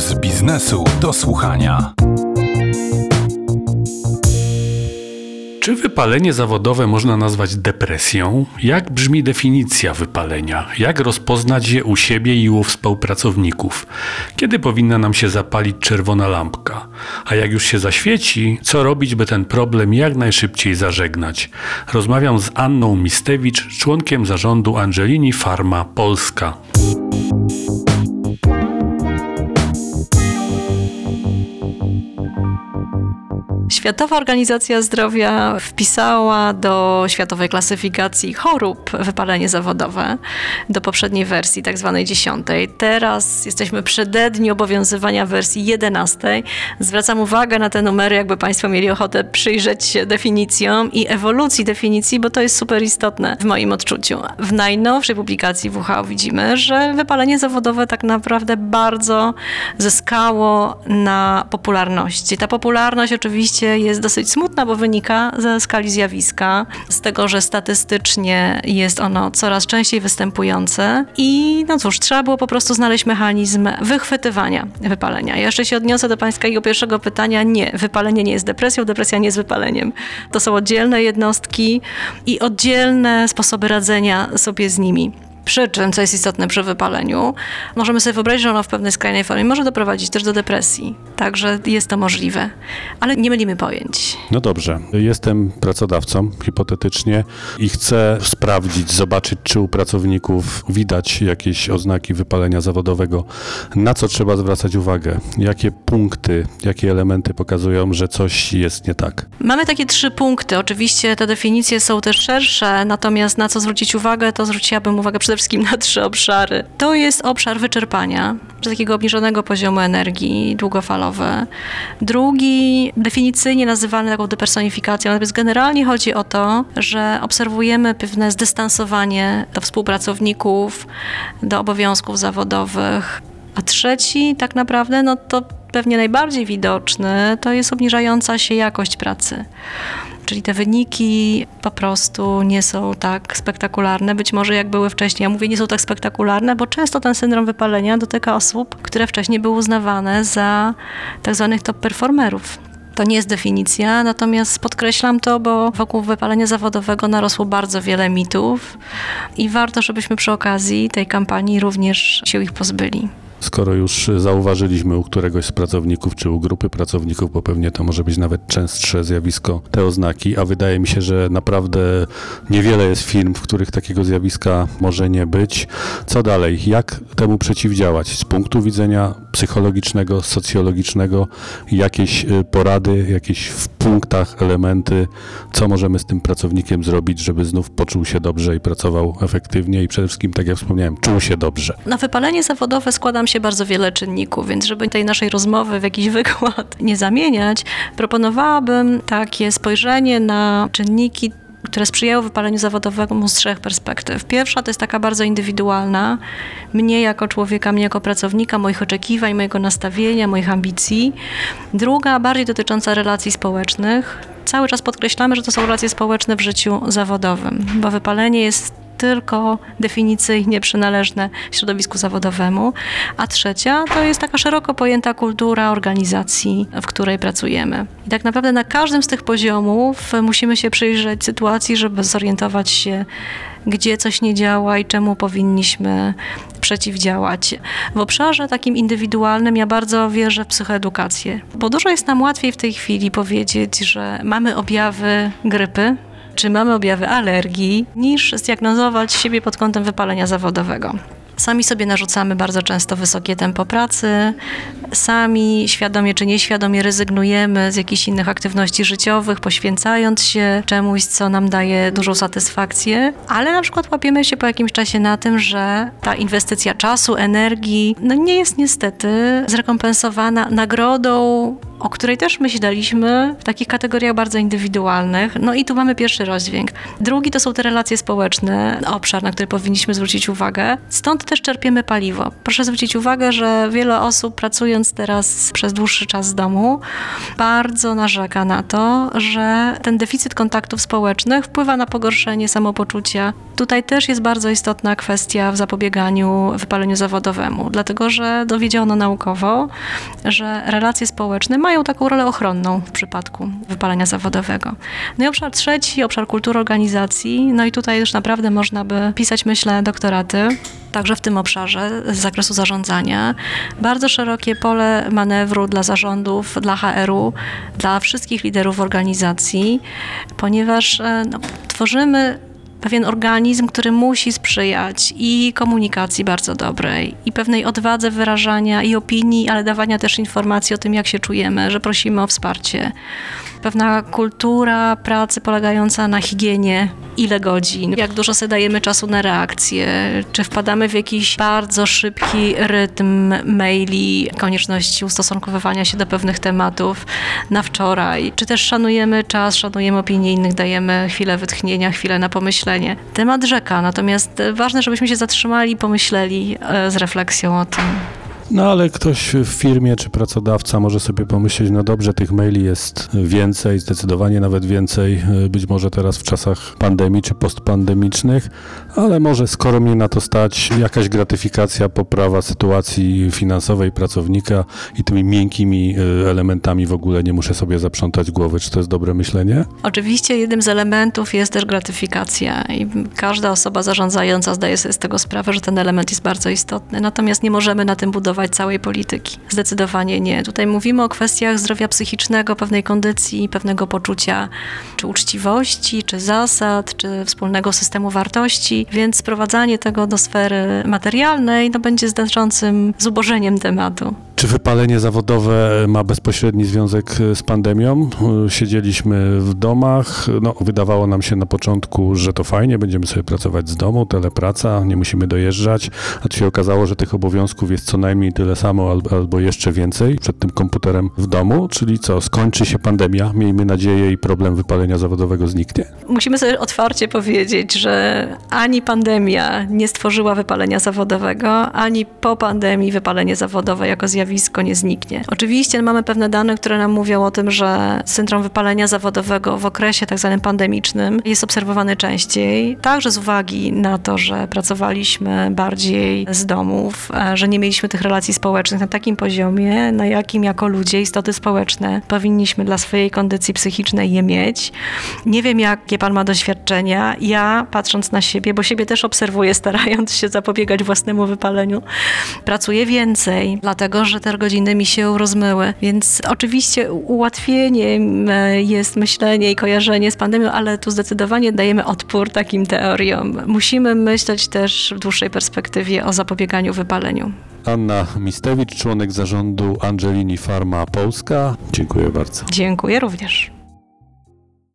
z biznesu do słuchania. Czy wypalenie zawodowe można nazwać depresją? Jak brzmi definicja wypalenia? Jak rozpoznać je u siebie i u współpracowników? Kiedy powinna nam się zapalić czerwona lampka? A jak już się zaświeci, co robić, by ten problem jak najszybciej zażegnać? Rozmawiam z Anną Mistewicz, członkiem zarządu Angelini Pharma Polska. Światowa Organizacja Zdrowia wpisała do Światowej Klasyfikacji Chorób wypalenie zawodowe, do poprzedniej wersji, tak zwanej dziesiątej. Teraz jesteśmy przededni obowiązywania wersji jedenastej. Zwracam uwagę na te numery, jakby Państwo mieli ochotę przyjrzeć się definicjom i ewolucji definicji, bo to jest super istotne w moim odczuciu. W najnowszej publikacji WHO widzimy, że wypalenie zawodowe tak naprawdę bardzo zyskało na popularności. Ta popularność oczywiście jest dosyć smutna, bo wynika ze skali zjawiska, z tego, że statystycznie jest ono coraz częściej występujące i no cóż, trzeba było po prostu znaleźć mechanizm wychwytywania wypalenia. Ja jeszcze się odniosę do pańskiego pierwszego pytania. Nie, wypalenie nie jest depresją, depresja nie jest wypaleniem. To są oddzielne jednostki i oddzielne sposoby radzenia sobie z nimi przyczyn, co jest istotne przy wypaleniu, możemy sobie wyobrazić, że ono w pewnej skrajnej formie może doprowadzić też do depresji. Także jest to możliwe. Ale nie mylimy pojęć. No dobrze. Jestem pracodawcą, hipotetycznie, i chcę sprawdzić, zobaczyć, czy u pracowników widać jakieś oznaki wypalenia zawodowego. Na co trzeba zwracać uwagę? Jakie punkty, jakie elementy pokazują, że coś jest nie tak? Mamy takie trzy punkty. Oczywiście te definicje są też szersze, natomiast na co zwrócić uwagę, to zwróciłabym uwagę przede wszystkim na trzy obszary. To jest obszar wyczerpania, takiego obniżonego poziomu energii długofalowe. Drugi, definicyjnie nazywany taką depersonifikacją, natomiast generalnie chodzi o to, że obserwujemy pewne zdystansowanie do współpracowników, do obowiązków zawodowych. A trzeci tak naprawdę, no to pewnie najbardziej widoczny, to jest obniżająca się jakość pracy. Czyli te wyniki po prostu nie są tak spektakularne, być może jak były wcześniej. Ja mówię, nie są tak spektakularne, bo często ten syndrom wypalenia dotyka osób, które wcześniej były uznawane za tak zwanych top performerów. To nie jest definicja, natomiast podkreślam to, bo wokół wypalenia zawodowego narosło bardzo wiele mitów i warto, żebyśmy przy okazji tej kampanii również się ich pozbyli. Skoro już zauważyliśmy u któregoś z pracowników, czy u grupy pracowników, bo pewnie to może być nawet częstsze zjawisko, te oznaki, a wydaje mi się, że naprawdę niewiele jest firm, w których takiego zjawiska może nie być. Co dalej? Jak temu przeciwdziałać? Z punktu widzenia psychologicznego, socjologicznego, jakieś y, porady, jakieś w punktach, elementy, co możemy z tym pracownikiem zrobić, żeby znów poczuł się dobrze i pracował efektywnie i przede wszystkim, tak jak wspomniałem, czuł się dobrze. Na wypalenie zawodowe składam się bardzo wiele czynników, więc żeby tej naszej rozmowy w jakiś wykład nie zamieniać, proponowałabym takie spojrzenie na czynniki które sprzyjają wypaleniu zawodowemu z trzech perspektyw. Pierwsza to jest taka bardzo indywidualna, mnie jako człowieka, mnie jako pracownika, moich oczekiwań, mojego nastawienia, moich ambicji. Druga, bardziej dotycząca relacji społecznych. Cały czas podkreślamy, że to są relacje społeczne w życiu zawodowym, bo wypalenie jest tylko definicyjnie przynależne środowisku zawodowemu, a trzecia to jest taka szeroko pojęta kultura organizacji, w której pracujemy. I tak naprawdę na każdym z tych poziomów musimy się przyjrzeć sytuacji, żeby zorientować się, gdzie coś nie działa i czemu powinniśmy przeciwdziałać. W obszarze takim indywidualnym ja bardzo wierzę w psychoedukację, bo dużo jest nam łatwiej w tej chwili powiedzieć, że mamy objawy grypy, czy mamy objawy alergii, niż zdiagnozować siebie pod kątem wypalenia zawodowego. Sami sobie narzucamy bardzo często wysokie tempo pracy, sami świadomie czy nieświadomie rezygnujemy z jakichś innych aktywności życiowych, poświęcając się czemuś, co nam daje dużą satysfakcję, ale na przykład łapiemy się po jakimś czasie na tym, że ta inwestycja czasu, energii no nie jest niestety zrekompensowana nagrodą o której też myśleliśmy w takich kategoriach bardzo indywidualnych. No i tu mamy pierwszy rozdźwięk. Drugi to są te relacje społeczne, obszar, na który powinniśmy zwrócić uwagę. Stąd też czerpiemy paliwo. Proszę zwrócić uwagę, że wiele osób pracując teraz przez dłuższy czas z domu bardzo narzeka na to, że ten deficyt kontaktów społecznych wpływa na pogorszenie samopoczucia. Tutaj też jest bardzo istotna kwestia w zapobieganiu wypaleniu zawodowemu, dlatego że dowiedziono naukowo, że relacje społeczne mają taką rolę ochronną w przypadku wypalenia zawodowego. No i obszar trzeci, obszar kultury organizacji, no i tutaj już naprawdę można by pisać, myślę, doktoraty także w tym obszarze z zakresu zarządzania. Bardzo szerokie pole manewru dla zarządów, dla HR-u, dla wszystkich liderów organizacji, ponieważ e, no, tworzymy pewien organizm, który musi sprzyjać i komunikacji bardzo dobrej, i pewnej odwadze wyrażania i opinii, ale dawania też informacji o tym, jak się czujemy, że prosimy o wsparcie. Pewna kultura pracy polegająca na higienie, ile godzin, jak dużo sobie dajemy czasu na reakcję, czy wpadamy w jakiś bardzo szybki rytm maili, konieczności ustosunkowywania się do pewnych tematów na wczoraj, czy też szanujemy czas, szanujemy opinie innych, dajemy chwilę wytchnienia, chwilę na pomyślenie. Temat rzeka, natomiast ważne, żebyśmy się zatrzymali pomyśleli e, z refleksją o tym. No ale ktoś w firmie czy pracodawca może sobie pomyśleć, no dobrze, tych maili jest więcej, zdecydowanie nawet więcej, y, być może teraz w czasach pandemii czy postpandemicznych, ale może skoro mnie na to stać, jakaś gratyfikacja, poprawa sytuacji finansowej pracownika i tymi miękkimi y, elementami w ogóle nie muszę sobie zaprzątać głowy. Czy to jest dobre myślenie? Oczywiście jednym z elementów jest też gratyfikacja i każda osoba zarządzająca zdaje sobie z tego sprawę, że ten element jest bardzo istotny. Natomiast nie możemy na tym budować całej polityki. Zdecydowanie nie. Tutaj mówimy o kwestiach zdrowia psychicznego, pewnej kondycji, pewnego poczucia czy uczciwości, czy zasad, czy wspólnego systemu wartości, więc sprowadzanie tego do sfery materialnej no, będzie znaczącym zubożeniem tematu. Czy wypalenie zawodowe ma bezpośredni związek z pandemią? Siedzieliśmy w domach, no, wydawało nam się na początku, że to fajnie, będziemy sobie pracować z domu, telepraca, nie musimy dojeżdżać, a tu się okazało, że tych obowiązków jest co najmniej tyle samo albo, albo jeszcze więcej przed tym komputerem w domu, czyli co, skończy się pandemia, miejmy nadzieję i problem wypalenia zawodowego zniknie? Musimy sobie otwarcie powiedzieć, że ani pandemia nie stworzyła wypalenia zawodowego, ani po pandemii wypalenie zawodowe jako zjawisko nie zniknie. Oczywiście mamy pewne dane, które nam mówią o tym, że syndrom wypalenia zawodowego w okresie tak zwanym pandemicznym jest obserwowany częściej, także z uwagi na to, że pracowaliśmy bardziej z domów, e, że nie mieliśmy tych relacji społecznych na takim poziomie, na jakim jako ludzie, istoty społeczne powinniśmy dla swojej kondycji psychicznej je mieć. Nie wiem, jakie pan ma doświadczenia. Ja, patrząc na siebie, bo siebie też obserwuję, starając się zapobiegać własnemu wypaleniu, pracuję więcej, dlatego że te godziny mi się rozmyły. Więc oczywiście ułatwieniem e, jest myślenie i kojarzenie z pandemią, ale tu zdecydowanie dajemy odpór takim teoriom. Musimy myśleć też w dłuższej perspektywie o zapobieganiu wypaleniu. Anna Mistewicz, członek zarządu Angelini Pharma Polska. Dziękuję bardzo. Dziękuję również.